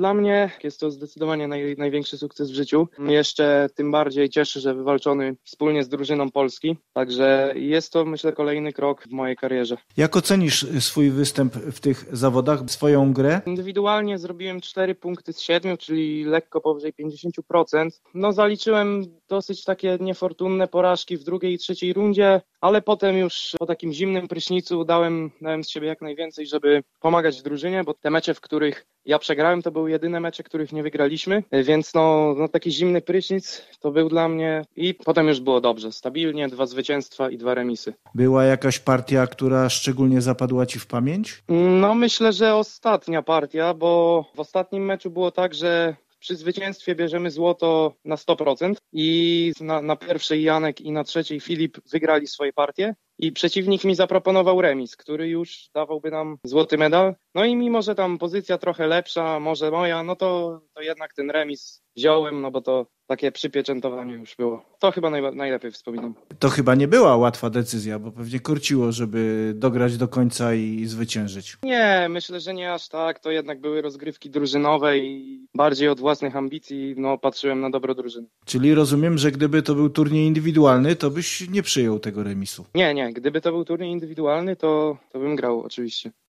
Dla mnie jest to zdecydowanie naj, największy sukces w życiu. Jeszcze tym bardziej cieszy, że wywalczony wspólnie z drużyną Polski. Także jest to, myślę, kolejny krok w mojej karierze. Jak ocenisz swój występ w tych zawodach, swoją grę? Indywidualnie zrobiłem 4 punkty z 7, czyli lekko powyżej 50%. No zaliczyłem dosyć takie niefortunne porażki w drugiej i trzeciej rundzie, ale potem już po takim zimnym prysznicu dałem, dałem z siebie jak najwięcej, żeby pomagać drużynie, bo te mecze, w których ja przegrałem, to były jedyne mecze, których nie wygraliśmy, więc no, no taki zimny prysznic to był dla mnie i potem już było dobrze, stabilnie, dwa zwycięstwa i dwa remisy. Była jakaś partia, która szczególnie zapadła Ci w pamięć? No myślę, że ostatnia partia, bo w ostatnim meczu było tak, że przy zwycięstwie bierzemy złoto na 100% i na, na pierwszej Janek i na trzeciej Filip wygrali swoje partie i przeciwnik mi zaproponował remis, który już dawałby nam złoty medal. No i mimo, że tam pozycja trochę lepsza, może moja, no to, to jednak ten remis wziąłem, no bo to takie przypieczętowanie już było. To chyba naj, najlepiej wspominam. To chyba nie była łatwa decyzja, bo pewnie korciło, żeby dograć do końca i zwyciężyć. Nie, myślę, że nie aż tak. To jednak były rozgrywki drużynowe i bardziej od własnych ambicji no, patrzyłem na dobro drużyny. Czyli rozumiem, że gdyby to był turniej indywidualny, to byś nie przyjął tego remisu. Nie, nie. Gdyby to był turniej indywidualny, to, to bym grał oczywiście.